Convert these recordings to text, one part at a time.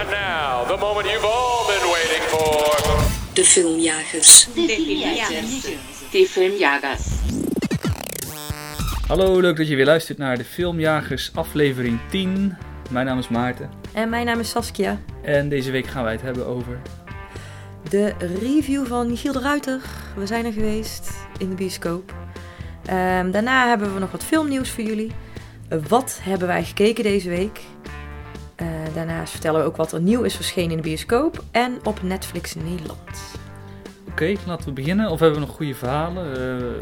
And now, the moment you've all been waiting for. De filmjagers. De filmjagers. Hallo, leuk dat je weer luistert naar de Filmjagers aflevering 10. Mijn naam is Maarten En mijn naam is Saskia. en deze week gaan wij het hebben over... De review van Michiel de Ruiter. We zijn er geweest in de bioscoop. Ehm, daarna hebben we nog wat filmnieuws voor jullie. Wat hebben wij gekeken deze week? Daarnaast vertellen we ook wat er nieuw is verschenen in de bioscoop en op Netflix Nederland. Oké, laten we beginnen. Of hebben we nog goede verhalen? Eh,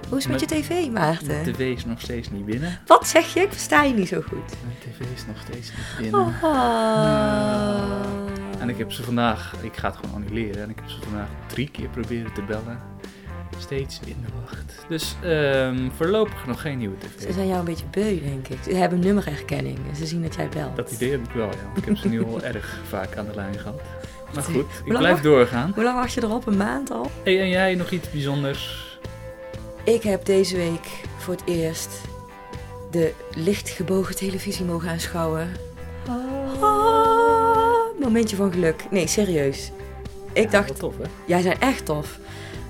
Hoe is het met je tv, Maarten? De tv is nog steeds niet binnen. Wat zeg je? Ik versta je niet zo goed. Mijn tv is nog steeds niet binnen. Oh. En ik heb ze vandaag, ik ga het gewoon annuleren. En ik heb ze vandaag drie keer proberen te bellen. Steeds in de wacht. Dus ehm, voorlopig nog geen nieuwe tv. Ze zijn jou een beetje beu, denk ik. Ze hebben nummerherkenning en ze zien dat jij belt. Dat idee heb ik wel, ja. Ik heb ze nu al erg vaak aan de lijn gehad. Maar goed, ik blijf doorgaan. Hoe lang wacht je erop? Een maand al? Hey, en jij nog iets bijzonders? Ik heb deze week voor het eerst de lichtgebogen televisie mogen aanschouwen. Ah, momentje van geluk. Nee, serieus. Ik Ja, dacht, tof, hè? jij zijn echt tof.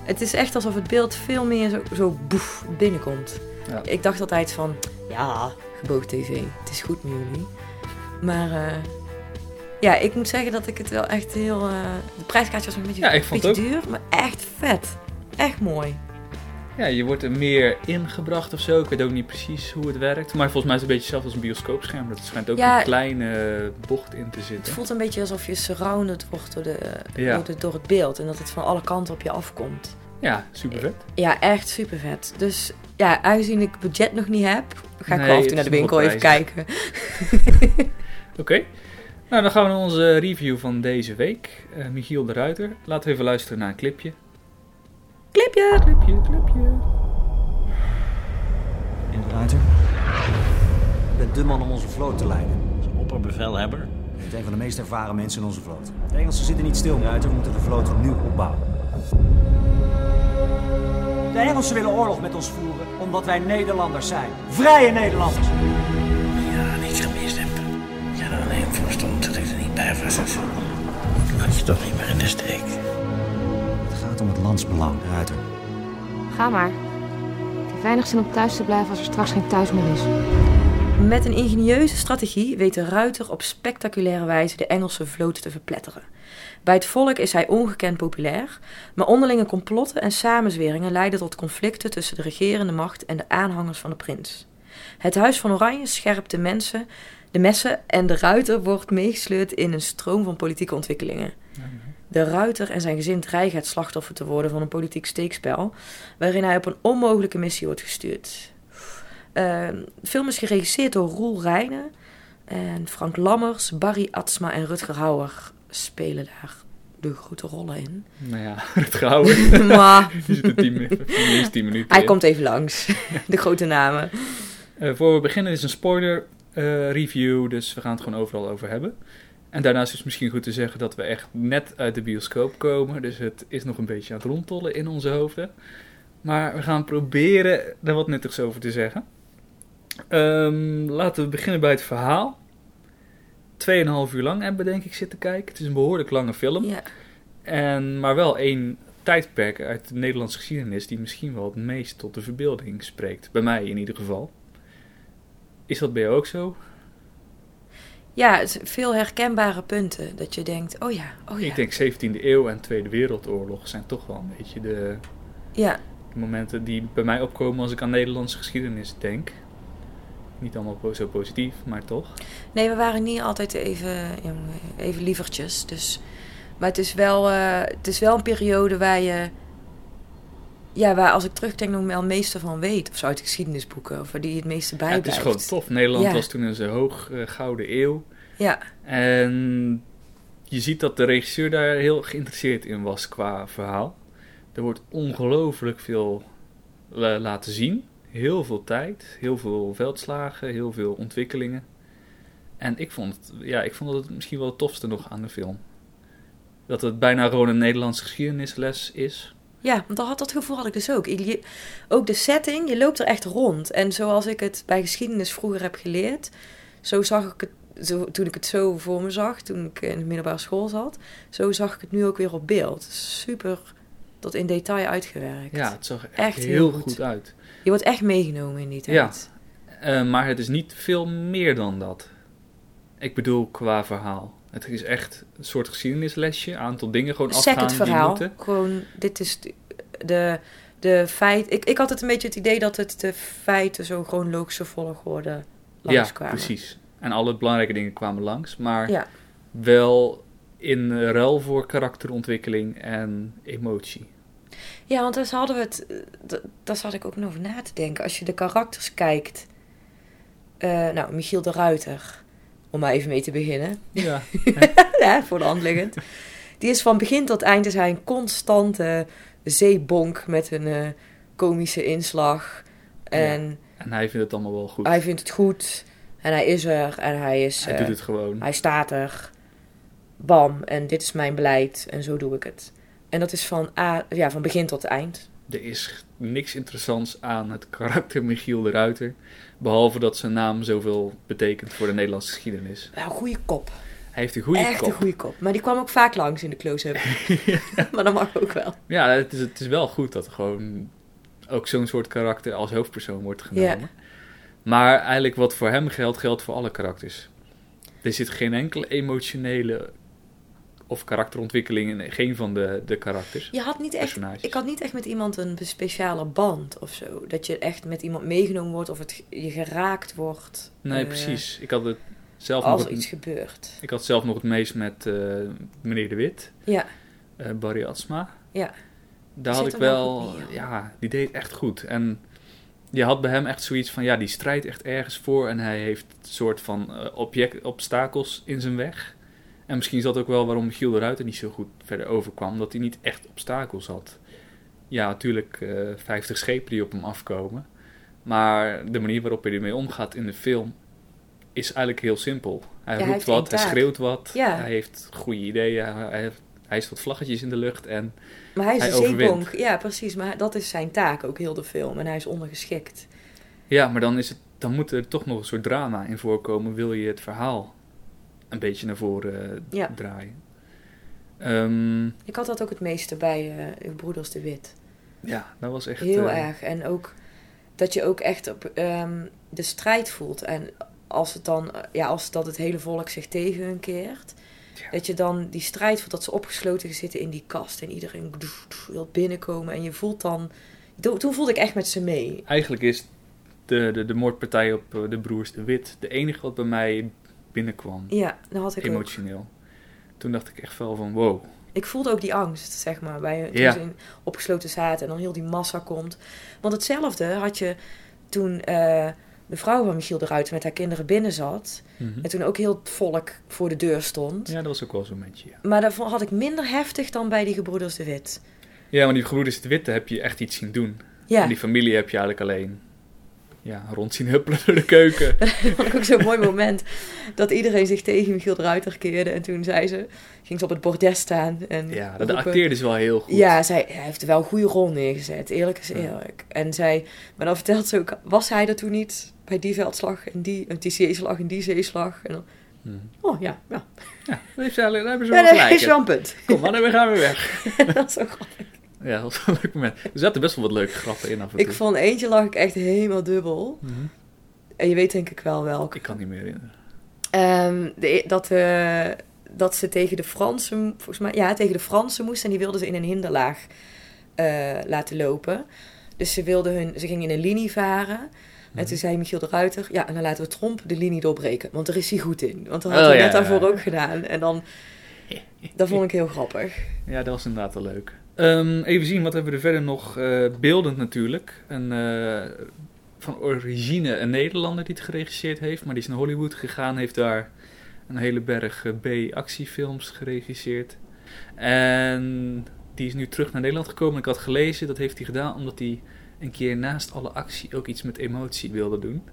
Het is echt alsof het beeld veel meer zo, zo boef binnenkomt. Ja. Ik dacht altijd van, ja, gebogen tv, het is goed met jullie. Maar eh, ja, ik moet zeggen dat ik het wel echt heel... eh, de prijskaartje was een beetje, Ja, ik vond beetje het duur, maar echt vet. Echt mooi. Ja, je wordt er meer ingebracht of zo. Ik weet ook niet precies hoe het werkt. Maar volgens mij is het een beetje hetzelfde als een bioscoopscherm. Dat schijnt ook Ja. een kleine bocht in te Het zitten. voelt een beetje alsof je surrounded wordt door, de, Ja. door, de- door het beeld. En dat het van alle kanten op je afkomt. Ja, super vet. Ja, echt super vet. Dus ja, aangezien ik budget nog niet heb, ga ik Nee, wel af en het toe naar de winkel even kijken. Oké. Nou, dan gaan we naar onze review van deze week. Eh, Michiel de Ruiter. Laten we even luisteren naar een clipje. Clipje! Clipje, clipje. In de ruiter. Je bent de man om onze vloot te leiden. Als opperbevelhebber. Je bent een van de meest ervaren mensen in onze vloot. De Engelsen zitten niet stil, ruiter. We moeten de vloot opnieuw opbouwen. De Engelsen willen oorlog met ons voeren omdat wij Nederlanders zijn. Vrije Nederlanders. Ja, niet gemist heb. Ja, er alleen voor stond dat ik er niet bij was. Dus had je toch niet meer in de steek. Landsbelang, ruiter. Ga maar. Het heeft weinig zin om thuis te blijven als er straks geen thuis meer is. Met een ingenieuze strategie weet de ruiter op spectaculaire wijze de Engelse vloot te verpletteren. Bij het volk is hij ongekend populair, maar onderlinge complotten en samenzweringen leiden tot conflicten tussen de regerende macht en de aanhangers van de prins. Het Huis van Oranje scherpt de mensen, de messen en de ruiter wordt meegesleurd in een stroom van politieke ontwikkelingen. De ruiter en zijn gezin dreigen het slachtoffer te worden van een politiek steekspel, waarin hij op een onmogelijke missie wordt gestuurd. Eh, de film is geregisseerd door Roel Rijnen. En Frank Lammers, Barry Atsma en Rutger Hauer spelen daar de grote rollen in. Nou ja, het gehouden. maar Je zit er tien, minuten- minstens 10 minuten hij in. komt even langs. De grote namen. Eh, voor we beginnen is een spoiler eh, review, dus we gaan het gewoon overal over hebben. En daarnaast is het misschien goed te zeggen dat we echt net uit de bioscoop komen, dus het is nog een beetje aan het rondtollen in onze hoofden. Maar we gaan proberen er wat nuttigs over te zeggen. Ehm, laten we beginnen bij het verhaal. Tweeënhalf uur lang hebben we denk ik zitten kijken. Het is een behoorlijk lange film. Ja. En, maar wel één tijdperk uit de Nederlandse geschiedenis die misschien wel het meest tot de verbeelding spreekt. Bij mij in ieder geval. Is dat bij jou ook zo? Ja, het veel herkenbare punten. Dat je denkt, oh ja, oh ja. Ik denk 17e eeuw en Tweede Wereldoorlog zijn toch wel een beetje de, Ja, momenten die bij mij opkomen als ik aan Nederlandse geschiedenis denk. Niet allemaal zo positief, maar toch. nee, we waren niet altijd even, even lievertjes. Dus, maar het is, wel, eh, het is wel een periode waar je... Ja, waar als ik terugdenk nog wel het meeste van weet. Of zo uit de geschiedenisboeken. Of waar die het meeste Ja, het is gewoon tof. Nederland Ja. was toen in zijn hoog eh, gouden eeuw. Ja, En je ziet dat de regisseur daar heel geïnteresseerd in was qua verhaal. Er wordt ongelooflijk veel la- laten zien. Heel veel tijd, heel veel veldslagen, heel veel ontwikkelingen. En ik vond, het, ja, ik vond dat het misschien wel het tofste nog aan de film. Dat het bijna gewoon een Nederlandse geschiedenisles is. Ja, want dat, had, dat gevoel had ik dus ook. Je- ook de setting, je loopt er echt rond. En zoals ik het bij geschiedenis vroeger heb geleerd, zo zag ik het zo, toen ik het zo voor me zag, toen ik in de middelbare school zat, zo zag ik het nu ook weer op beeld. Super tot in detail uitgewerkt. Ja, het zag echt, Echt heel, heel goed. goed. uit. Je wordt echt meegenomen in die Ja. tijd. Eh, maar het is niet veel meer dan dat. Ik bedoel, qua verhaal. Het is echt een soort geschiedenislesje. Aantal dingen gewoon Zeg afgaan het die verhaal. moeten. Gewoon, dit is de, de, feit. Ik, ik had het een beetje het idee dat het de feiten zo chronologische volgorde Ja, langskwamen. precies. En alle belangrijke dingen kwamen langs. Maar Ja. wel in ruil voor karakterontwikkeling en emotie. Ja, want daar hadden we het. eh, Daar zat ik ook nog over na te denken. Als je de karakters kijkt. eh, nou, Michiel de Ruiter. Om maar even mee te beginnen. Ja, ja, voor de hand liggend. Die is van begin tot eind is hij een constante zeebonk met een eh, komische inslag. En en hij vindt het allemaal wel goed. hij vindt het goed. En hij is er. En hij is. Hij eh, doet het gewoon. Hij staat er. Bam. En dit is mijn beleid. En zo doe ik het. En dat is van, A, ja, van begin tot eind. Er is niks interessants aan het karakter Michiel de Ruiter. Behalve dat zijn naam zoveel betekent voor de Nederlandse geschiedenis. Wel een goede kop. Hij heeft een goede Echt kop. een goede kop. Maar die kwam ook vaak langs in de close-up. maar dat mag ook wel. Ja, het is, het is wel goed dat er gewoon ook zo'n soort karakter als hoofdpersoon wordt genomen. Ja. Maar eigenlijk wat voor hem geldt, geldt voor alle karakters. Er zit geen enkele emotionele of karakterontwikkeling in geen van de, de karakters. Je had niet echt, ik had niet echt met iemand een speciale band of zo. Dat je echt met iemand meegenomen wordt of het, je geraakt wordt. Nee, eh, precies. Ik had het zelf nog Als het, iets gebeurt. ik had zelf nog het meest met eh, meneer De Wit, Ja, eh, Barry Atsma. ja. Daar had ik wel ja, die deed echt goed. En je had bij hem echt zoiets van, ja, die strijdt echt ergens voor en hij heeft een soort van object, obstakels in zijn weg. En misschien is dat ook wel waarom Giel de Ruiter niet zo goed verder overkwam, dat hij niet echt obstakels had. Ja, natuurlijk eh 50 schepen die op hem afkomen. Maar de manier waarop hij ermee omgaat in de film is eigenlijk heel simpel. Hij roept wat, hij schreeuwt wat, Ja. hij heeft goede ideeën, hij, hij, hij is wat vlaggetjes in de lucht en Maar hij is Hij een zeebonk. Ja, precies. Maar dat is zijn taak, ook heel de film. En hij is ondergeschikt. Ja, maar dan, is het, dan moet er toch nog een soort drama in voorkomen. Wil je het verhaal een beetje naar voren eh, Ja. draaien? Ehm, Ik had dat ook het meeste bij eh uw broeders de Wit. ja, dat was echt... Heel eh, erg. En ook dat je ook echt op ehm, de strijd voelt. En als het dan, ja, als dat het hele volk zich tegen hun keert. Ja. Dat je dan die strijd voelt, dat ze opgesloten zitten in die kast. En iedereen wil binnenkomen. En je voelt dan. to- Toen voelde ik echt met ze mee. Eigenlijk is de, de, de moordpartij op de broers de Wit de enige wat bij mij binnenkwam, Ja, dat had ik ook. emotioneel. Toen dacht ik echt wel van wow. Ik voelde ook die angst, zeg maar, bij toen Ja. ze in, opgesloten zaten en dan heel die massa komt. Want hetzelfde had je toen eh, de vrouw van Michiel de Ruiter met haar kinderen binnen zat. Mhm. En toen ook heel het volk voor de deur stond. Ja, dat was ook wel zo'n momentje, ja. Maar dat had ik minder heftig dan bij die gebroeders de Wit. Ja, maar die gebroeders de Witte heb je echt iets zien doen. Ja, En die familie heb je eigenlijk alleen ja, rond zien huppelen door de keuken. dat vond ik ook zo'n mooi moment. Dat iedereen zich tegen Michiel de Ruiter keerde. En toen zei ze, ging ze op het bordes staan. En Ja, dat roepen. acteerde ze wel heel goed. Ja, zij, hij heeft wel een goede rol neergezet. Eerlijk is Ja. eerlijk. En zij, maar dan vertelt ze ook, was hij er toen niet bij die veldslag en die, en die zeeslag en die zeeslag? En dan, Mhm. oh ja, ja. Ja, dat heeft ze daar hebben ze Ja, wel dat gelijk. is in. wel een punt. Kom maar, dan gaan we weg. dat is zo grappig. Ja, dat was een leuk moment. Er zaten best wel wat leuke grappen in af en toe. Ik vond eentje lag ik echt helemaal dubbel. Mhm. En je weet denk ik wel welke. Ik kan niet meer herinneren. Ehm, de, dat, eh, dat ze tegen de Fransen, volgens mij, ja, tegen de Fransen moesten en die wilden ze in een hinderlaag eh, laten lopen. Dus ze, wilden hun, ze gingen in een linie varen. Mhm. En toen zei Michiel de Ruiter, ja, en dan laten we Tromp de linie doorbreken. Want daar is hij goed in. Want dat had Oh, hij ja, net daarvoor ja. ook gedaan. En dan, dat vond ik heel grappig. Ja, dat was inderdaad wel leuk. Ehm, even zien, wat hebben we er verder nog? Eh, beeldend natuurlijk. Een, eh, van origine een Nederlander die het geregisseerd heeft. Maar die is naar Hollywood gegaan. Heeft daar een hele berg eh, B-actiefilms geregisseerd. En die is nu terug naar Nederland gekomen. Ik had gelezen, dat heeft hij gedaan omdat hij een keer naast alle actie ook iets met emotie wilde doen.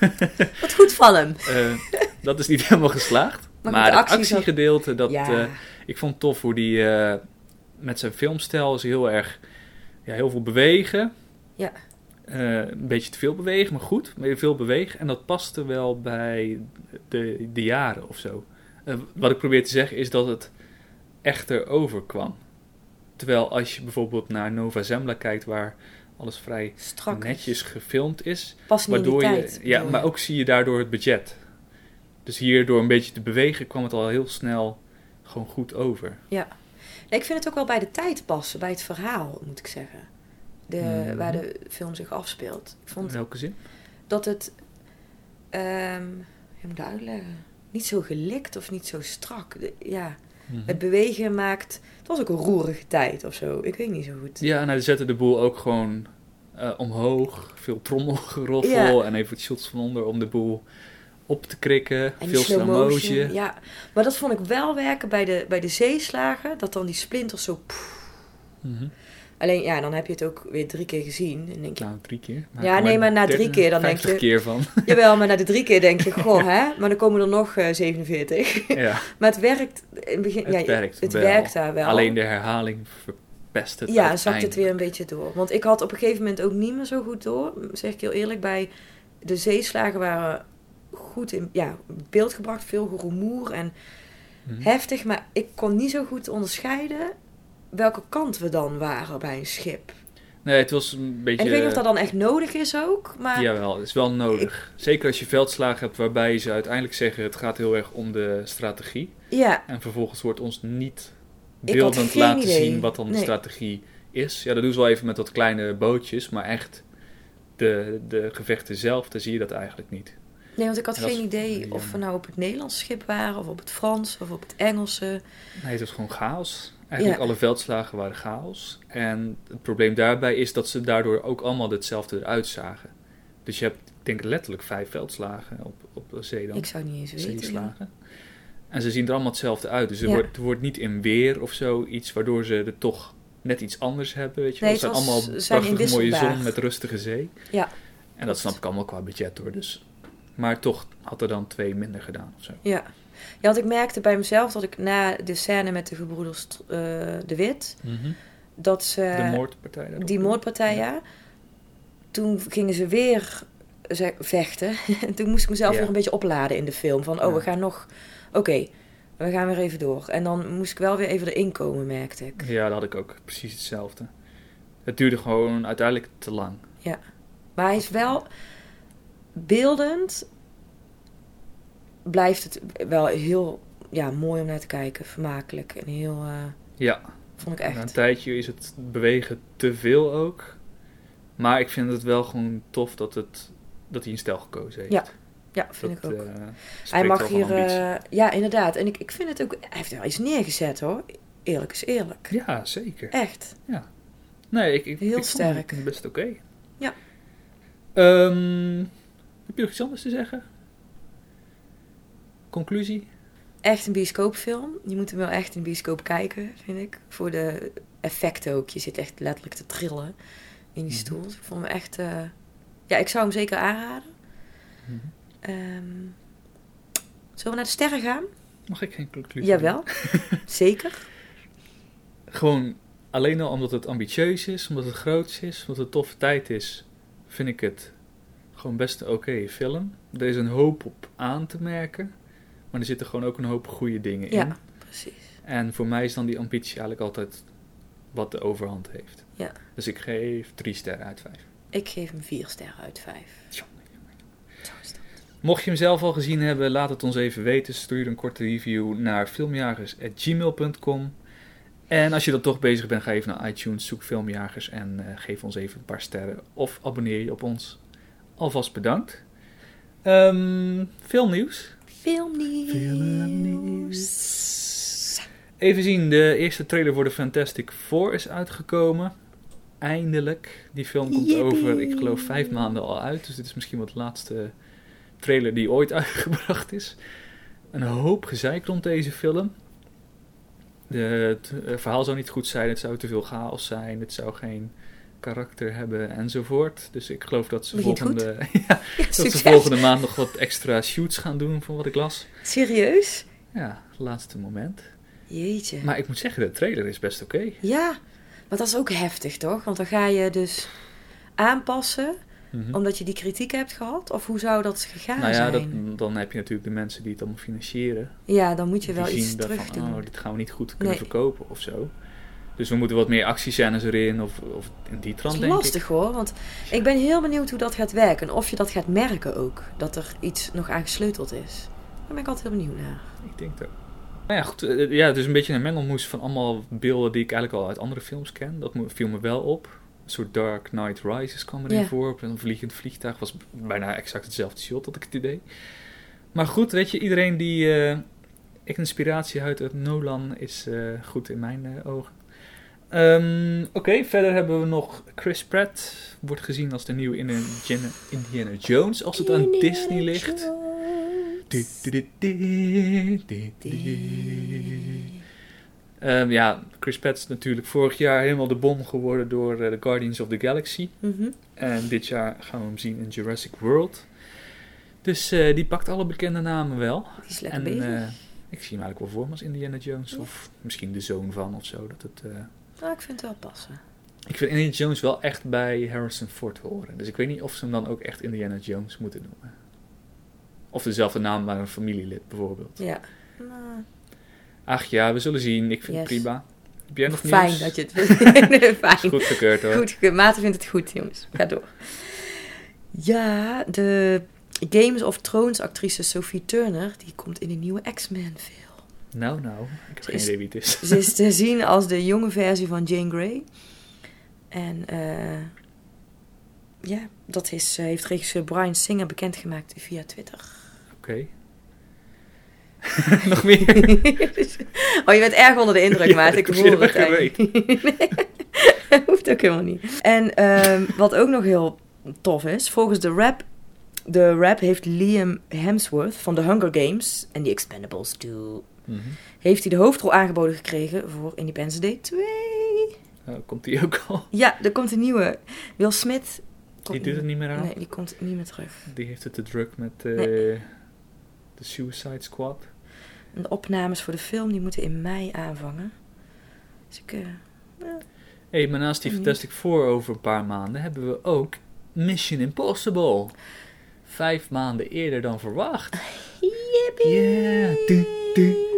Wat goed van hem. Eh, dat is niet helemaal geslaagd. Maar Maar, het actiegedeelte, dat, ja, ik vond het tof hoe die met zijn filmstijl is heel erg, ja, heel veel bewegen. Ja. Eh, een beetje te veel bewegen, maar goed. Veel bewegen. En dat paste wel bij de, de jaren of zo. Eh, wat ik probeer te zeggen is dat het echter overkwam. Terwijl als je bijvoorbeeld naar Nova Zembla kijkt, waar alles vrij Strak. netjes gefilmd is. Pas Waardoor je, tijd. ja, maar ook zie je daardoor het budget. Dus hier door een beetje te bewegen kwam het al heel snel gewoon goed over. Ja. Nee, ik vind het ook wel bij de tijd passen, bij het verhaal, moet ik zeggen. De, Mhm. Waar de film zich afspeelt. Ik In vond welke zin? dat het, ehm hoe moet uitleggen? Niet zo gelikt of niet zo strak. De- ja, Mhm. het bewegen maakt. Het was ook een roerige tijd of zo. Ik weet niet zo goed. Ja, nou, ze zetten de boel ook gewoon eh, omhoog. Veel trommelgeroffel Ja. en even shots van onder om de boel op te krikken. Veel slow motion. Ja, maar dat vond ik wel werken bij de, bij de zeeslagen. Dat dan die splinters zo. Mhm. Alleen ja, dan heb je het ook weer drie keer gezien. En denk je, Nou, drie keer. Ja, nee, maar na drie keer dan denk 50 je- keer van. jawel, maar na de drie keer denk je, goh hè. Maar dan komen er nog eh, 47. ja, Maar het werkt in het begin. het ja, werkt het wel. werkt daar wel. Alleen de herhaling verpest het ja, zakt het weer een beetje door. Want ik had op een gegeven moment ook niet meer zo goed door. Zeg ik heel eerlijk, bij de zeeslagen waren goed in ja, beeld gebracht. Veel geroemoer en Mhm. heftig. Maar ik kon niet zo goed onderscheiden welke kant we dan waren bij een schip. Nee, het was een beetje... En ik weet niet of dat dan echt nodig is ook. Maar Jawel, het is wel nodig. Zeker als je veldslagen hebt waarbij ze uiteindelijk zeggen... het gaat heel erg om de strategie. ja, En vervolgens wordt ons niet beeldend laten idee. zien wat dan de strategie is. Ja, dat doen ze wel even met wat kleine bootjes, maar echt de, de gevechten zelf, daar zie je dat eigenlijk niet. Nee, want ik had dat geen idee of we nou op het Nederlandse schip waren. Of op het Frans of op het Engelse. Nee, het was gewoon chaos. Eigenlijk Ja. alle veldslagen waren chaos. En het probleem daarbij is dat ze daardoor ook allemaal hetzelfde eruit zagen. Dus je hebt, ik denk letterlijk vijf veldslagen op, op zee dan. Ik zou niet eens weten. ja. En ze zien er allemaal hetzelfde uit. Dus er, Ja. wordt, er wordt niet in weer of zo iets waardoor ze er toch net iets anders hebben. Weet je. Nee, het het zijn allemaal prachtige mooie zon met rustige zee. Ja, En dat snap ik allemaal qua budget hoor. Dus. Maar toch had er dan twee minder gedaan of zo. Ja. ja, want ik merkte bij mezelf dat ik na de scène met de gebroeders eh, De Wit, dat ze... de moordpartij. Die moordpartij, ja. Toen gingen ze weer ze- vechten. En toen moest ik mezelf Ja. weer een beetje opladen in de film. Van, oh, Ja. we gaan nog... Oké, we gaan weer even door. En dan moest ik wel weer even erin komen, merkte ik. Ja, dat had ik ook precies hetzelfde. Het duurde gewoon uiteindelijk te lang. Maar hij is wel beeldend. Blijft het wel heel ja, mooi om naar te kijken. Vermakelijk. En heel... eh, Ja, vond ik na een echt. tijdje is het bewegen te veel ook. Maar ik vind het wel gewoon tof dat, het, dat hij een stijl gekozen heeft. Ja, Ja, vind Dat, ik ook. eh, hij mag hier... eh, ja, inderdaad. En ik, ik vind het ook... Hij heeft wel iets neergezet, hoor. Eerlijk is eerlijk. Ja, zeker. Echt. Nee, ik, ik, Heel ik sterk. het best oké. Ja. Ehm, heb je nog iets anders te zeggen? Conclusie? Echt een bioscoopfilm. Je moet hem wel echt in de bioscoop kijken, vind ik. Voor de effecten ook. Je zit echt letterlijk te trillen in die Mhm. stoel. Dus ik vond hem echt... eh, Ja, ik zou hem zeker aanraden. Mhm. Ehm, Zullen we naar de sterren gaan? Mag ik geen conclusie? Jawel. zeker. Gewoon alleen al omdat het ambitieus is, omdat het groots is, omdat het een toffe tijd is, vind ik het gewoon best een oké film. Er is een hoop op aan te merken, maar er zitten gewoon ook een hoop goede dingen in. Ja, precies. En voor mij is dan die ambitie eigenlijk altijd wat de overhand heeft. Ja. Dus ik geef drie sterren uit vijf. Ik geef hem vier sterren uit vijf. Tjonge, jonge. Zo is dat. Mocht je hem zelf al gezien hebben, laat het ons even weten. Stuur een korte review naar filmjagers.gmail.com. En als je dan toch bezig bent, ga even naar iTunes, zoek Filmjagers en eh, geef ons even een paar sterren. Of abonneer je op ons. Alvast bedankt. Ehm filmnieuws. Filmnieuws. Even zien, de eerste trailer voor de Fantastic Four is uitgekomen. Eindelijk. Die film komt Yippie. over, ik geloof, vijf maanden al uit. Dus dit is misschien wel de laatste trailer die ooit uitgebracht is. Een hoop gezeik rond deze film. De, het verhaal zou niet goed zijn, het zou te veel chaos zijn, het zou geen karakter hebben enzovoort. Dus ik geloof dat ze, Begint volgende, ja, Ja, dat ze volgende maand nog wat extra shoots gaan doen, van wat ik las. Serieus? Ja, laatste moment. Jeetje. Maar ik moet zeggen, de trailer is best oké. Ja, maar dat is ook heftig, toch? Want dan ga je dus aanpassen Mhm. omdat je die kritiek hebt gehad? Of hoe zou dat gegaan nou ja, zijn? dat, dan heb je natuurlijk de mensen die het allemaal financieren. Ja, dan moet je wel iets terug daarvan, doen. oh, dit gaan we niet goed kunnen Nee. verkopen of zo. Dus we moeten wat meer actiescènes erin of, of in die Dat trant, is denk lastig ik. hoor, want ik ben heel benieuwd hoe dat gaat werken. Of je dat gaat merken ook, dat er iets nog aan gesleuteld is. Daar ben ik altijd heel benieuwd naar. Ik denk dat. Nou ja, goed. eh, Ja, het is een beetje een mengelmoes van allemaal beelden die ik eigenlijk al uit andere films ken. Dat viel me wel op. Een soort Dark Knight Rises kwam erin voor. Op een vliegend vliegtuig was bijna exact hetzelfde shot, had ik het idee. Maar goed, weet je, iedereen die eh, inspiratie uit uit Nolan is eh, goed in mijn eh, ogen. Ehm, Oké, verder hebben we nog Chris Pratt. Wordt gezien als de nieuwe Indiana, Indiana Jones als het aan Disney ligt. Ehm, ja, Chris Pratt is natuurlijk vorig jaar helemaal de bom geworden door eh, The Guardians of the Galaxy. Mhm. En dit jaar gaan we hem zien in Jurassic World. Dus eh, die pakt alle bekende namen wel. Die is lekker En bezig. eh, ik zie hem eigenlijk wel voor me als Indiana Jones. Ja. Of misschien de zoon van of zo. Dat het, Nou, ik vind het wel passen. Ik vind Indiana Jones wel echt bij Harrison Ford horen. Dus ik weet niet of ze hem dan ook echt Indiana Jones moeten noemen. Of dezelfde naam maar een familielid bijvoorbeeld. Ja. Nou, Ach ja, we zullen zien. Ik vind het prima. Heb jij nog fijn nieuws? dat je het Fijn. Goed gekeurd hoor. Goed, ge- Maarten vindt het goed, jongens. Ga door. Ja, de Games of Thrones actrice Sophie Turner, die komt in de nieuwe X-Men film. Nou, nou. Ik heb Ze geen idee wie het is. Ze is te zien als de jonge versie van Jane Grey. En eh, ja, dat is, eh, heeft regisseur Brian Singer bekendgemaakt via Twitter. Oké. nog meer? oh, je bent erg onder de indruk, Ja, Maarten. Ik hoor het eigenlijk. Nee, dat hoeft ook helemaal niet. En ehm, wat ook nog heel tof is, volgens de rap, de rap heeft Liam Hemsworth van The Hunger Games en The Expendables 2, Mhm. heeft hij de hoofdrol aangeboden gekregen voor Independence Day 2. Nou, komt die ook al? Ja, er komt een nieuwe. Will Smith. Die doet het niet meer aan? Nee, die komt niet meer terug. Die heeft het te druk met eh, Nee. de Suicide Squad. En de opnames voor de film die moeten in mei aanvangen. Dus ik, eh, hey, maar naast die. Fantastic Four over een paar maanden hebben we ook Mission Impossible. Vijf maanden eerder dan verwacht. Yippie! Yeah. Du- du-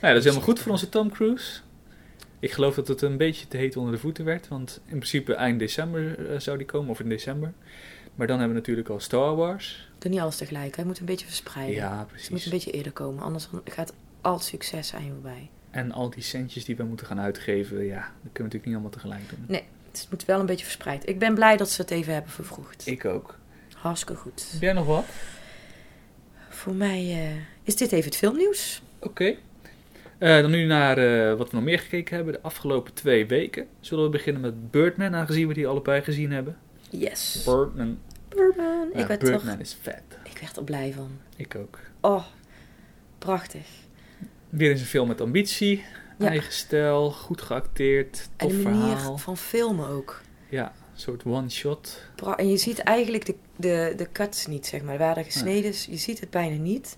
nou, dat is helemaal goed voor onze Tom Cruise. Ik geloof dat het een beetje te heet onder de voeten werd, want in principe eind december eh, zou die komen, of in december. Maar dan hebben we natuurlijk al Star Wars. Doe niet alles tegelijk, hij moet een beetje verspreiden. Ja, precies. Het moet een beetje eerder komen, anders gaat al het succes aan je voorbij. En al die centjes die we moeten gaan uitgeven, ja, dat kunnen we natuurlijk niet allemaal tegelijk doen. Nee, dus het moet wel een beetje verspreid. Ik ben blij dat ze het even hebben vervroegd. Ik ook. Hartstikke goed. Heb jij nog wat? Voor mij eh, is dit even het filmnieuws. Oké. Eh, dan nu naar eh, wat we nog meer gekeken hebben de afgelopen twee weken. Zullen we beginnen met Birdman, aangezien we die allebei gezien hebben. Yes. Birdman. Birdman. Ja, ik, werd Birdman is vet. ik werd er blij van. Ik ook. Oh, prachtig. Weer eens een film met ambitie, Ja. eigen stijl, goed geacteerd, En tof de manier verhaal. van filmen ook. Ja, soort one-shot. En je ziet eigenlijk de, de, de cuts niet, zeg maar. Waar er gesneden is, je ziet het bijna niet.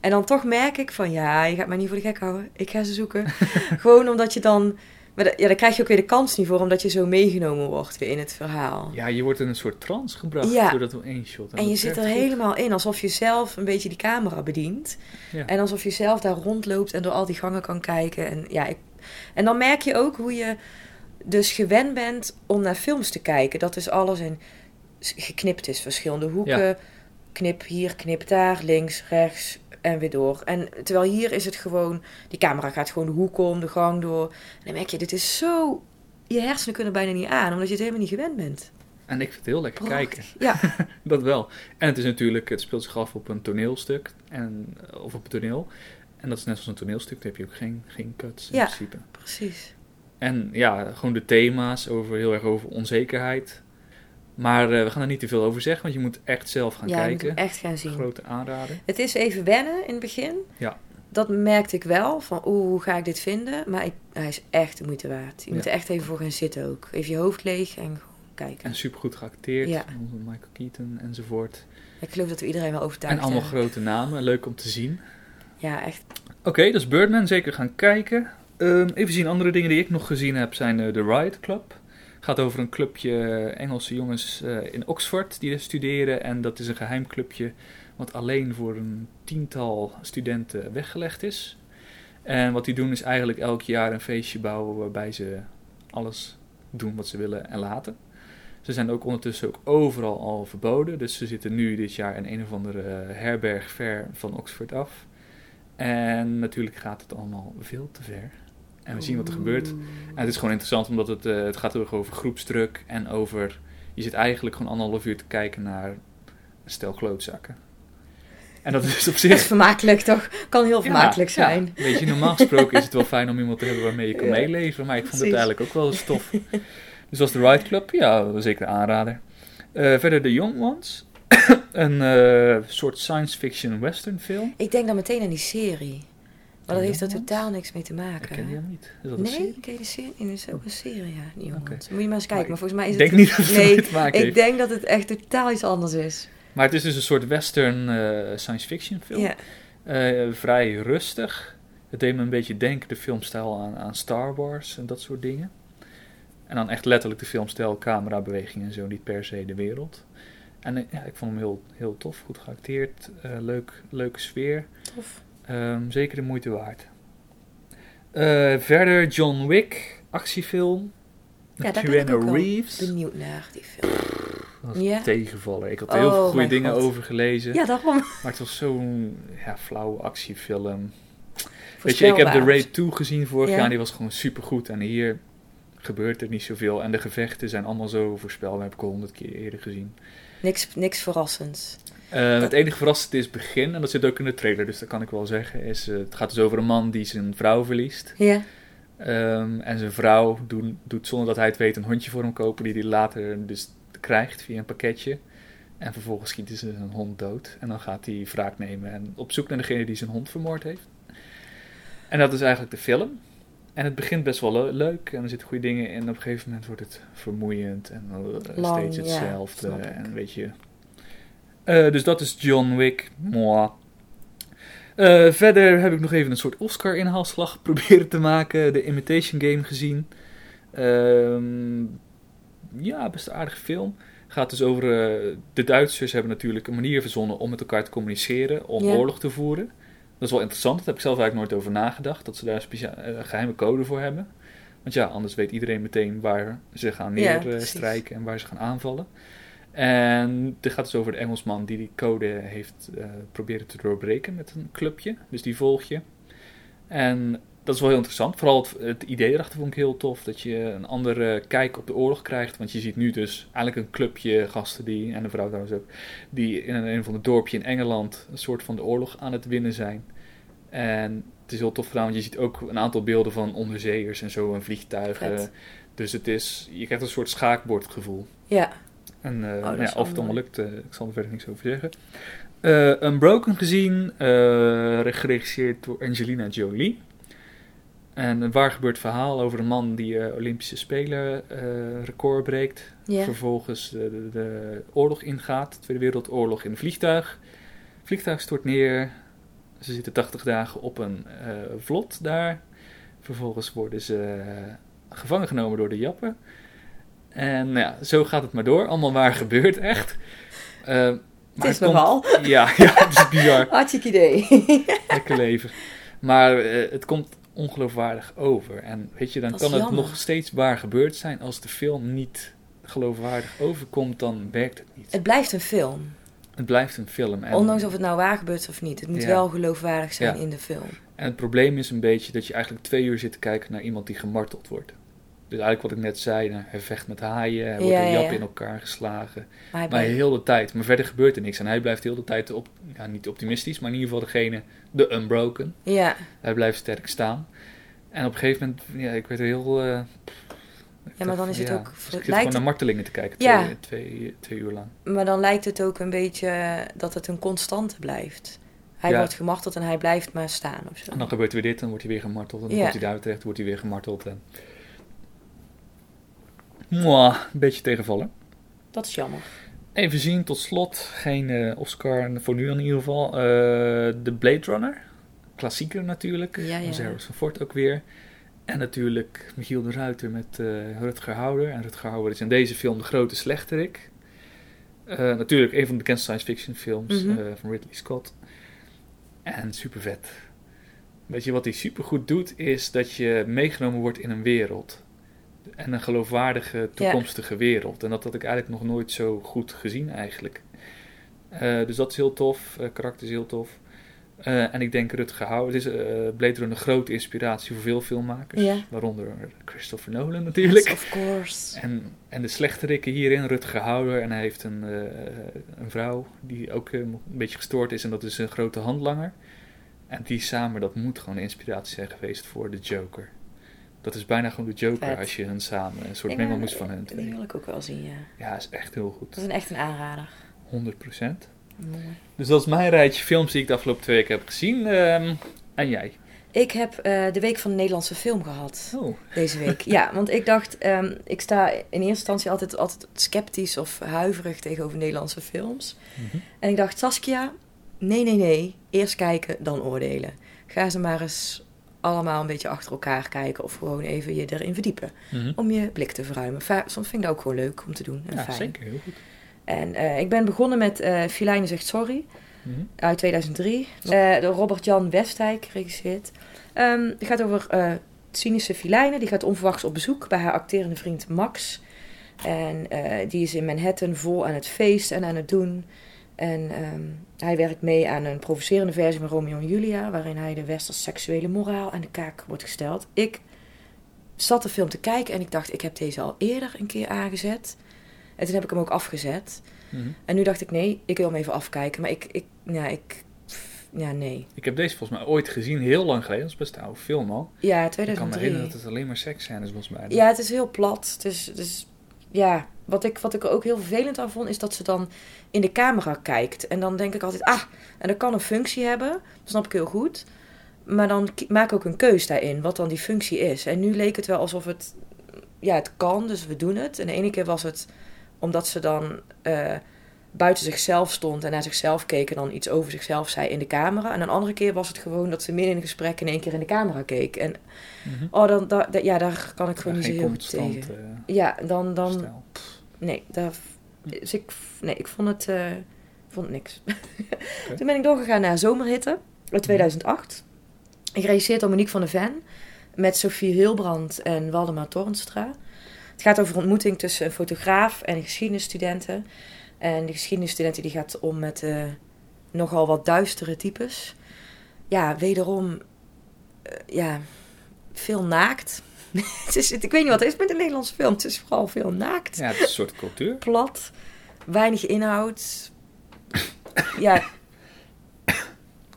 En dan toch merk ik van, ja, je gaat mij niet voor de gek houden. Ik ga ze zoeken. Gewoon omdat je dan... Maar ja, dan krijg je ook weer de kans niet voor, omdat je zo meegenomen wordt weer in het verhaal. Ja, je wordt in een soort trance gebracht Ja. door dat één shot. En je dat zit er goed. helemaal in, alsof je zelf een beetje die camera bedient. Ja. En alsof je zelf daar rondloopt en door al die gangen kan kijken. En, ja, ik, en dan merk je ook hoe je dus gewend bent om naar films te kijken. Dat dus alles in geknipt is, verschillende hoeken. Ja. Knip hier, knip daar, links, rechts en weer door. En terwijl hier is het gewoon, die camera gaat gewoon de hoek om, de gang door. En dan merk je, dit is zo, je hersenen kunnen bijna niet aan, omdat je het helemaal niet gewend bent. En ik vind het heel lekker kijken. Ja, Dat wel. En het is natuurlijk, het speelt zich af op een toneelstuk. En, of op een toneel. En dat is net als een toneelstuk, daar heb je ook geen, geen cuts in Ja. principe. precies. En ja, gewoon de thema's over heel erg over onzekerheid. Maar eh, we gaan er niet te veel over zeggen, want je moet echt zelf gaan ja, kijken. hem echt gaan zien. Grote aanrader. Het is even wennen in het begin. Ja. Dat merkte ik wel. Van oeh, hoe ga ik dit vinden? Maar ik, hij is echt de moeite waard. Je Ja. moet er echt even voor gaan zitten ook. Even je hoofd leeg en gewoon kijken. En supergoed geacteerd. Ja. Onze Michael Keaton enzovoort. Ik geloof dat we iedereen wel overtuigd En allemaal hebben. grote namen. Leuk om te zien. Ja, echt. Oké, dus Birdman zeker gaan kijken. Ehm, even zien, andere dingen die ik nog gezien heb zijn eh, The Riot Club. gaat over een clubje Engelse jongens eh, in Oxford die er studeren. En dat is een geheim clubje wat alleen voor een tiental studenten weggelegd is. En wat die doen is eigenlijk elk jaar een feestje bouwen waarbij ze alles doen wat ze willen en laten. Ze zijn ook ondertussen ook overal al verboden. Dus ze zitten nu dit jaar in een of andere eh, herberg ver van Oxford af. En natuurlijk gaat het allemaal veel te ver. En we zien wat er gebeurt. En het is gewoon interessant omdat het, eh, het gaat heel erg over groepsdruk en over... Je zit eigenlijk gewoon anderhalf uur te kijken naar een stel klootzakken. En dat is op zich... Dat is vermakelijk toch? Kan heel vermakelijk Ja, zijn. Ja. Weet je, normaal gesproken is het wel fijn om iemand te hebben waarmee je kan Ja, meeleven. Maar ik vond het eigenlijk ook wel stof. dus was de Ride Club, ja, zeker een aanrader. Eh, verder The Young Ones. een eh, soort science fiction western film. Ik denk dan meteen aan die serie. Maar dat heeft er totaal niks mee te Ik maken. ken die helemaal niet. Is dat Nee, serie? ken de serie? Nee, dat is ook een serie, ja. Jongens. Moet je maar eens kijken. Maar, volgens mij is Ik het... denk niet dat het nee, te maken ik heeft. denk dat het echt totaal iets anders is. Maar het is dus een soort western eh, science fiction film. Ja. Eh, vrij rustig. Het deed me een beetje denken, de filmstijl, aan, aan Star Wars en dat soort dingen. En dan echt letterlijk de filmstijl, camerabewegingen en zo, niet per se de wereld. En eh, ja, ik vond hem heel, heel tof, goed geacteerd, leuk, leuke sfeer. Tof. Ehm, zeker de moeite waard. Eh, verder John Wick, actiefilm. Ja, Met daar ben ik ook wel Reeves. benieuwd naar, die film. Dat was Ja? een tegenvaller. Ik had Oh, heel veel goede dingen God. over gelezen. Ja, daarom. Maar het was zo'n ja, flauwe actiefilm. Weet je, ik heb The Voorspelbaar. Raid 2 gezien vorig Ja. jaar en die was gewoon supergoed. En hier gebeurt er niet zoveel. En de gevechten zijn allemaal zo voorspelbaar. Heb ik al honderd keer eerder gezien. Niks, niks verrassends. Eh, het enige verrassend is het begin. En dat zit ook in de trailer, dus dat kan ik wel zeggen. Is, eh, het gaat dus over een man die zijn vrouw verliest. Ja. Ehm, en zijn vrouw doet, doet zonder dat hij het weet een hondje voor hem kopen. Die hij later dus krijgt via een pakketje. En vervolgens schieten ze zijn hond dood. En dan gaat hij wraak nemen en op zoek naar degene die zijn hond vermoord heeft. En dat is eigenlijk de film. En het begint best wel le- leuk en er zitten goede dingen in. Op een gegeven moment wordt het vermoeiend en eh, Lang, steeds hetzelfde. en weet je. Eh, dus dat is John Wick. Moi. Eh, verder heb ik nog even een soort Oscar-inhaalslag proberen te maken. De Imitation Game gezien. Ehm, ja, best een aardige film. Gaat dus over. eh, de Duitsers hebben natuurlijk een manier verzonnen om met elkaar te communiceren. Om Ja. oorlog te voeren. Dat is wel interessant. Daar heb ik zelf eigenlijk nooit over nagedacht. Dat ze daar een eh, geheime code voor hebben. Want ja, anders weet iedereen meteen waar ze gaan neerstrijken en waar ze gaan aanvallen. En dit gaat dus over de Engelsman die die code heeft eh, proberen te doorbreken met een clubje. Dus die volg je. En dat is wel heel interessant. Vooral het, het idee erachter vond ik heel tof. Dat je een andere kijk op de oorlog krijgt. Want je ziet nu dus eigenlijk een clubje gasten die, en een vrouw trouwens ook, die in een, een van de dorpje in Engeland een soort van de oorlog aan het winnen zijn. En het is heel tof gedaan, want je ziet ook een aantal beelden van onderzeeërs en zo en vliegtuigen. Vet. Dus het is, je krijgt een soort schaakbordgevoel. Ja. En is ja, of het allemaal lukt, eh, ik zal er verder niks over zeggen. Eh Unbroken gezien, geregisseerd door Angelina Jolie. En een waar gebeurd verhaal over een man die Olympische Spelen record breekt. Ja. Vervolgens de, de, de oorlog ingaat, de Tweede Wereldoorlog in een vliegtuig. vliegtuig stort neer. Ze zitten 80 dagen op een vlot daar. Vervolgens worden ze gevangen genomen door de Jappen. En nou ja, zo gaat het maar door. Allemaal waar gebeurt echt. Maar Het is komt- nogal. Ja, ja, het is bizar. Hartstikke idee. Lekker leven. Maar eh, het komt ongeloofwaardig over. En weet je, dan kan het nog steeds waar gebeurd zijn. Als de film niet geloofwaardig overkomt, dan werkt het niet. het blijft een film. Het blijft een film. En, Ondanks of het nou waar gebeurt of niet. Het moet Ja. wel geloofwaardig zijn Ja. in de film. en het probleem is een beetje dat je eigenlijk twee uur zit te kijken naar iemand die gemarteld wordt. Dus eigenlijk wat ik net zei, nou, hij vecht met haaien, hij wordt Ja, ja. in elkaar geslagen. Maar hij Maar blijft- heel de tijd. Maar verder gebeurt er niks. En hij blijft heel de tijd op, ja, niet optimistisch, maar in ieder geval degene, de unbroken. Ja. Hij blijft sterk staan. En op een gegeven moment, ja, ik werd er heel... eh, Ja, maar dan is het ja, ook- dus ik lijkt zit gewoon naar martelingen te kijken, Ja. twee, twee, twee uur lang. Maar dan lijkt het ook een beetje dat het een constante blijft. Hij Ja. wordt gemarteld en hij blijft maar staan of zo. En dan gebeurt weer dit, dan wordt hij weer gemarteld. En dan komt hij daar terecht, wordt hij weer gemarteld. En... Mwah, een beetje tegenvallen. Dat is jammer. Even zien, tot slot. Geen eh, Oscar, voor nu in ieder geval. Eh, De Blade Runner. Klassieker natuurlijk. Ja, ja. Harrison Ford ook weer. En natuurlijk Michiel de Ruiter met eh, Rutger Hauer. En Rutger Hauer is in deze film de grote slechterik. Natuurlijk een van de bekendste science fiction films Mhm. van Ridley Scott. En super vet. Weet je wat hij super goed doet, is dat je meegenomen wordt in een wereld. En een geloofwaardige toekomstige wereld. En dat had ik eigenlijk nog nooit zo goed gezien eigenlijk. Eh, dus dat is heel tof. Eh, karakter is heel tof. Eh, en ik denk Rutger Hauer, het is Blade Runner een grote inspiratie voor veel filmmakers. Ja. Waaronder Christopher Nolan natuurlijk. Of course. En, en de slechterikken hierin, Rutger Hauer. En hij heeft een, een vrouw die ook een beetje gestoord is. En dat is een grote handlanger. En die samen, dat moet gewoon de inspiratie zijn geweest voor de Joker. Dat is bijna gewoon de Joker Vet. als je hun samen, een soort mengelmoes van hun Die twee. wil ik ook wel zien, ja. Ja, is echt heel goed. Dat is een echt een aanrader. 100%. Mooi. Dus dat is mijn rijtje films die ik de afgelopen twee weken heb gezien. Ehm, en jij? Ik heb eh, de week van de Nederlandse film gehad. Oh, Deze week. ja, want ik dacht, ehm, ik sta in eerste instantie altijd, altijd sceptisch of huiverig tegenover Nederlandse films. Mhm. En ik dacht, Saskia, nee, nee, nee. Eerst kijken, dan oordelen. Ga ze maar eens allemaal een beetje achter elkaar kijken of gewoon even je erin verdiepen. Mhm. Om je blik te verruimen. Va- Soms vind ik dat ook gewoon leuk om te doen. En ja, fijn. zeker. Heel goed. En eh, ik ben begonnen met eh Filijne zegt sorry Mhm. uit 2003. Eh door Robert-Jan Westijk geregisseerd. Ehm, het gaat over eh, cynische Filijne. Die gaat onverwachts op bezoek bij haar acterende vriend Max. En die is in Manhattan vol aan het feesten en aan het doen. En ehm, hij werkt mee aan een provocerende versie van Romeo en Julia... waarin hij de westerse seksuele moraal aan de kaak wordt gesteld. Ik zat de film te kijken en ik dacht... ik heb deze al eerder een keer aangezet. En toen heb ik hem ook afgezet... Mhm. En nu dacht ik, nee, ik wil hem even afkijken. Maar ik, ik, ja, ik, ja, nee. Ik heb deze volgens mij ooit gezien, heel lang geleden. Dat is best een oude film al. Ja, Ik kan me 2003. herinneren dat het alleen maar seksscènes was bij. Ja, het is heel plat. Het is, het is, ja, wat ik, wat ik er ook heel vervelend aan vond, is dat ze dan in de camera kijkt. En dan denk ik altijd, ah, en dat kan een functie hebben. Dat snap ik heel goed. Maar dan maak ik ook een keus daarin, wat dan die functie is. En nu leek het wel alsof het, ja, het kan, dus we doen het. En de ene keer was het omdat ze dan eh, buiten zichzelf stond en naar zichzelf keek en dan iets over zichzelf zei in de camera. En een andere keer was het gewoon dat ze midden in een gesprek in één keer in de camera keek. En Mhm. oh, dan, da- da- ja, daar kan ik gewoon Ja, niet zo heel goed tegen. eh, Ja, dan, dan. Nee, daar, dus ik, nee, ik vond het, eh, vond niks. Toen ben ik doorgegaan naar Zomerhitte uit 2008. Geregisseerd door Monique van der Ven. Met Sophie Hilbrand en Waldemar Torenstra. Het gaat over ontmoeting tussen een fotograaf en een geschiedenisstudenten. En die geschiedenisstudenten die gaat om met eh, nogal wat duistere types. Ja, wederom, eh, ja, veel naakt. het is, ik weet niet wat het is met een Nederlandse film. Het is vooral veel naakt Ja, het is een soort cultuur. plat, weinig inhoud. ja,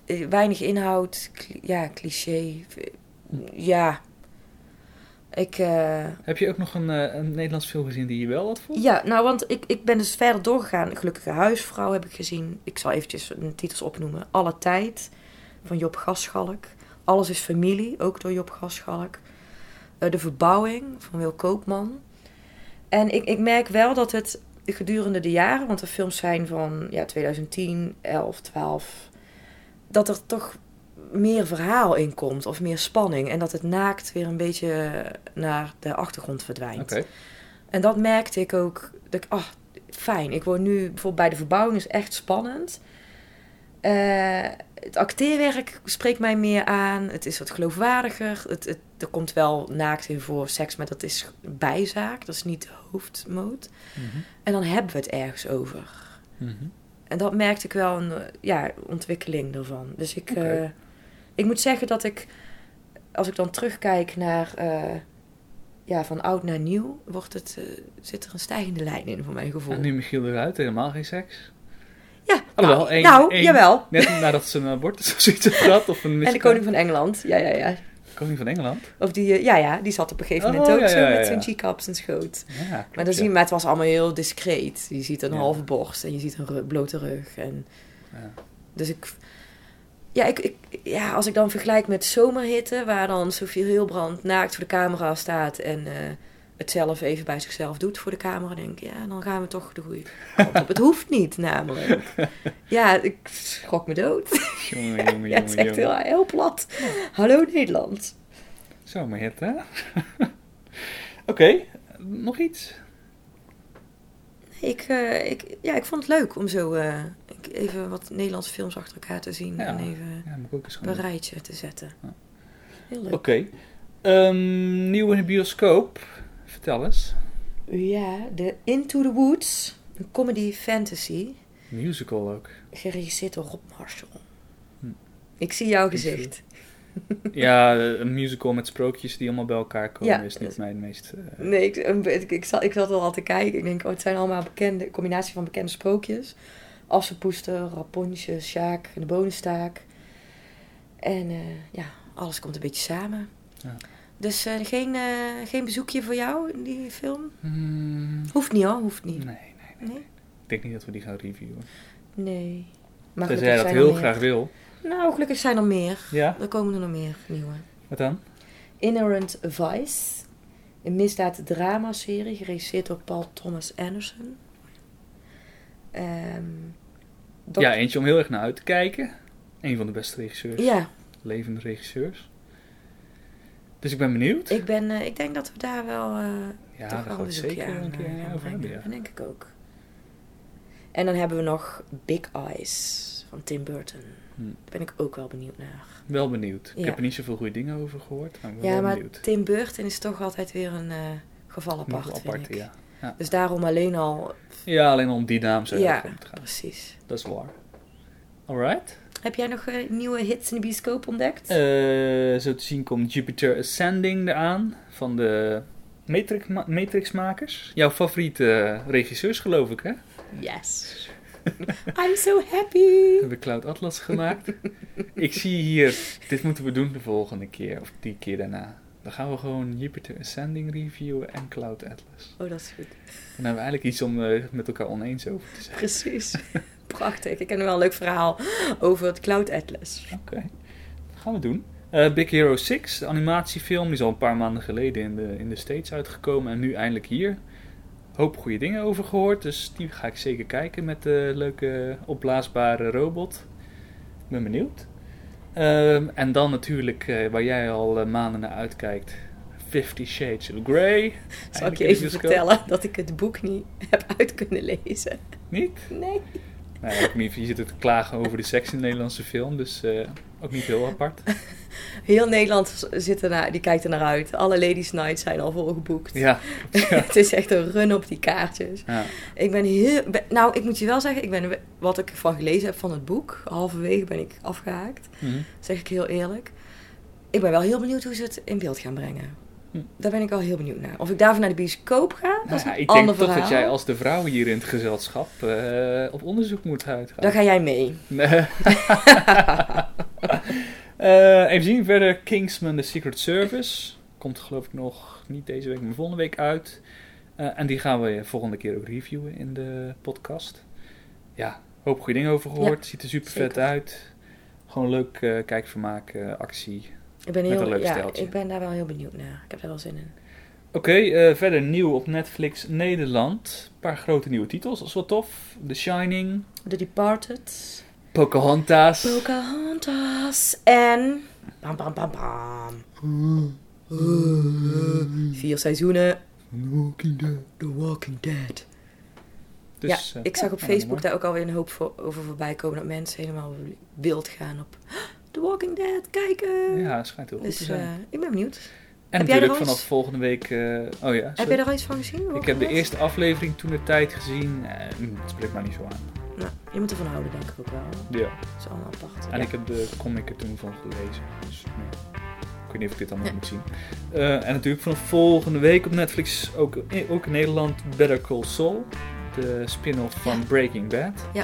eh, weinig inhoud, ja, cliché. Ja, ik, eh, Heb je ook nog een, eh, een Nederlands film gezien die je wel had vond? ja, nou, want ik, ik ben dus verder doorgegaan. Gelukkige huisvrouw heb ik gezien. Ik zal eventjes de titels opnoemen. Alle tijd van Job Gaschalk. Alles is familie, ook door Job Gaschalk. Eh, de verbouwing van Wil Koopman. En ik, ik merk wel dat het gedurende de jaren, want de films zijn van ja, 2010, 11, 12, dat er toch meer verhaal in komt of meer spanning. En dat het naakt weer een beetje naar de achtergrond verdwijnt. Oké. En dat merkte ik ook. Dat ik, ah, fijn. Ik word nu bijvoorbeeld bij de verbouwing is echt spannend. Eh, het acteerwerk spreekt mij meer aan. Het is wat geloofwaardiger. Het, het, er komt wel naakt in voor seks, maar dat is bijzaak. Dat is niet de hoofdmoot. Mhm. En dan hebben we het ergens over. Mhm. En dat merkte ik wel een ja, ontwikkeling ervan. Dus ik, eh, ik moet zeggen dat ik, als ik dan terugkijk naar, eh, ja, van oud naar nieuw, wordt het, eh, zit er een stijgende lijn in voor mijn gevoel. En nu Michiel eruit, helemaal geen seks. Ja, Alhoewel, nou, één- nou één- jawel. Net nadat ze een abortus of zoiets gehad. Of een En de koning van Engeland, ja, ja, ja. Koning van Engeland? Of die, eh, ja, ja, die zat op een gegeven Oh, moment ook ja, zo ja, ja, met zijn cheek op zijn schoot. Klopt, Maar, dan zie je, ja. maar het was allemaal heel discreet. Je ziet een halve borst en je ziet een blote rug. En, Ja. Dus ik... Ja, ik, ik, ja, als ik dan vergelijk met Zomerhitte, waar dan Sofie Hilbrand naakt voor de camera staat en eh, het zelf even bij zichzelf doet voor de camera, denk ik, ja, dan gaan we toch de goede kant op. Het hoeft niet, namelijk. Ja, ik schrok me dood. Jongen, jongen, Ja, het is jongen, echt heel, jongen. heel plat. Hallo Nederland. Zomerhit, hè? Oké, nog iets? Ik, eh, ik, ja, ik vond het leuk om zo eh, even wat Nederlandse films achter elkaar te zien Ja. en even Ja, ook eens een rijtje te zetten. Ja. Heel leuk. Oké. Ehm, nieuw in de bioscoop. Vertel eens. Ja, de Into the Woods, een comedy fantasy, Musical ook. geregisseerd door Rob Marshall. Hm. Ik zie jouw gezicht. Ja, een musical met sprookjes die allemaal bij elkaar komen Ja. is niet mijn meest... eh, Nee, ik, ik, ik, zat, ik zat al te kijken. Ik denk, oh, het zijn allemaal bekende, een combinatie van bekende sprookjes. Assenpoester, Rapontje, Sjaak en de Bonenstaak. En eh, ja, alles komt een beetje samen. Ja. Dus eh, geen, eh, geen bezoekje voor jou in die film? hmm, Hoeft niet hoor, hoeft niet. nee, nee. Nee? Ik denk niet dat we die gaan reviewen. Nee. Maar jij dat heel graag wil. Nou, gelukkig zijn er meer. Ja? Er komen er nog meer nieuwe. Wat dan? Inherent Vice. Een misdaad-drama-serie geregisseerd door Paul Thomas Anderson. Ehm, dat- Ja, eentje om heel erg naar uit te kijken. Een van de beste regisseurs. ja, Levende regisseurs. Dus ik ben benieuwd. ik, ben, eh, ik denk dat we daar wel eh ja, toch wel een zeker aan een keer eh, gaan over hebben. Ja. Denk ik ook. En dan hebben we nog Big Eyes van Tim Burton. Hm. Daar ben ik ook wel benieuwd naar. Wel benieuwd. Ik heb er niet zoveel goede dingen over gehoord, maar ik ben Ja, wel maar benieuwd. Tim Burton is toch altijd weer een eh, geval apart, vind ik. ja. Dus daarom alleen al... ja, alleen om die naam zou Ja, ja, te gaan. precies. Dat is waar. Alright. Heb jij nog eh, nieuwe hits in de bioscoop ontdekt? Eh, zo te zien komt Jupiter Ascending eraan van de Matrix Matrixmakers. Jouw favoriete eh, regisseurs, geloof ik, hè? Yes. I'm so happy. We hebben Cloud Atlas gemaakt. ik zie hier, dit moeten we doen de volgende keer, of die keer daarna. Dan gaan we gewoon Jupiter Ascending reviewen en Cloud Atlas. Oh, dat is goed. Dan hebben we eigenlijk iets om met elkaar oneens over te zijn. Precies. Prachtig. Ik heb wel een leuk verhaal over het Cloud Atlas. Oké, dat gaan we doen. Eh, Big Hero 6, de animatiefilm, die is al een paar maanden geleden in de, in de States uitgekomen en nu eindelijk hier. Hoop goede dingen over gehoord, dus die ga ik zeker kijken met de leuke opblaasbare robot. Ik ben benieuwd. Ehm, en dan natuurlijk, eh, waar jij al eh, maanden naar uitkijkt, Fifty Shades of Grey. Zal ik je even vertellen dat ik het boek niet heb uit kunnen lezen? Niet? Nee. Nou ja, ook niet, je zit te klagen over de seks in de Nederlandse film, dus eh, ook niet heel apart. Heel Nederland zit ernaar, die kijkt er naar uit. Alle Ladies Night zijn al volgeboekt. Ja, het is echt een run op die kaartjes. ja. Ik ben heel... nou, ik moet je wel zeggen, ik ben, wat ik van gelezen heb van het boek, halverwege ben ik afgehaakt. Mhm. zeg ik heel eerlijk. Ik ben wel heel benieuwd hoe ze het in beeld gaan brengen. Daar ben ik wel heel benieuwd naar. Of ik daarvoor naar de bioscoop ga, dat is Nou een ik denk toch dat jij als de vrouw hier in het gezelschap eh, op onderzoek moet uitgaan. Dan ga jij mee. Nee. Eh, even zien, verder Kingsman The Secret Service. Komt geloof ik nog niet deze week, maar volgende week uit. Eh, en die gaan we volgende keer ook reviewen in de podcast. Ja, hoop goede dingen over gehoord. Ziet er super vet uit. Gewoon leuk kijkvermaak, actie. Ik ben, heel, ja, ik ben daar wel heel benieuwd naar. Ik heb daar wel zin in. Oké, eh, verder nieuw op Netflix Nederland. Een paar grote nieuwe titels, dat is wel tof. The Shining, The Departed, Pocahontas. Pocahontas en... Bam, bam, bam, bam. Vier seizoenen. The Walking Dead. Dus, ja, eh, ik zag op ja, Facebook daar ook alweer een hoop voor, over voorbij komen dat mensen helemaal wild gaan op The Walking Dead kijken. Ja, het schijnt heel goed te dus zijn. eh, ik ben benieuwd. en heb natuurlijk vanaf volgende week... eh, oh ja, Heb je er al iets van gezien? Ik heb de eerste aflevering toen de tijd gezien. Eh, het spreekt mij niet zo aan. Nou, je moet ervan houden, denk ik ook wel. Ja. Dat is allemaal apart. En Ja. ik heb de comic er toen van gelezen. Dus nee. ik weet niet of ik dit allemaal moet zien. En natuurlijk vanaf volgende week op Netflix ook, ook in Nederland Better Call Saul. De spin-off van. Breaking Bad. Ja.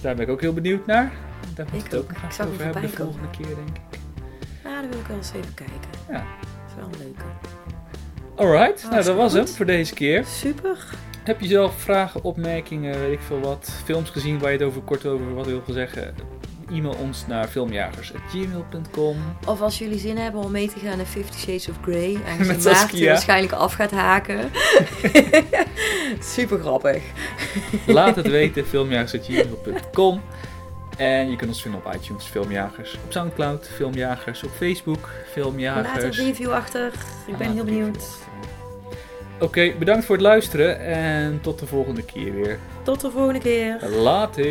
Daar ben ik ook heel benieuwd naar. Daar moet Ik het ook Ik hem over hebben de volgende keer, denk ik. Nou, dan wil ik wel eens even kijken. Ja. Dat is wel een leuke. Alright, nou dat was hem goed. voor deze keer. Super. Heb je zelf vragen, opmerkingen, weet ik veel wat, films gezien waar je het over kort over wat wil zeggen? E-mail ons naar filmjagers.gmail.com. Of als jullie zin hebben om mee te gaan in Fifty Shades of Grey. En Met Maarten Saskia. waarschijnlijk af gaat haken. Super grappig. Laat het weten, filmjagers.gmail.com. En je kunt ons vinden op iTunes, Filmjagers. Op Soundcloud, Filmjagers. Op Facebook, Laat een Filmjagers. review achter. Ik ben heel benieuwd. Oké, bedankt voor het luisteren en tot de volgende keer weer. Tot de volgende keer. Later.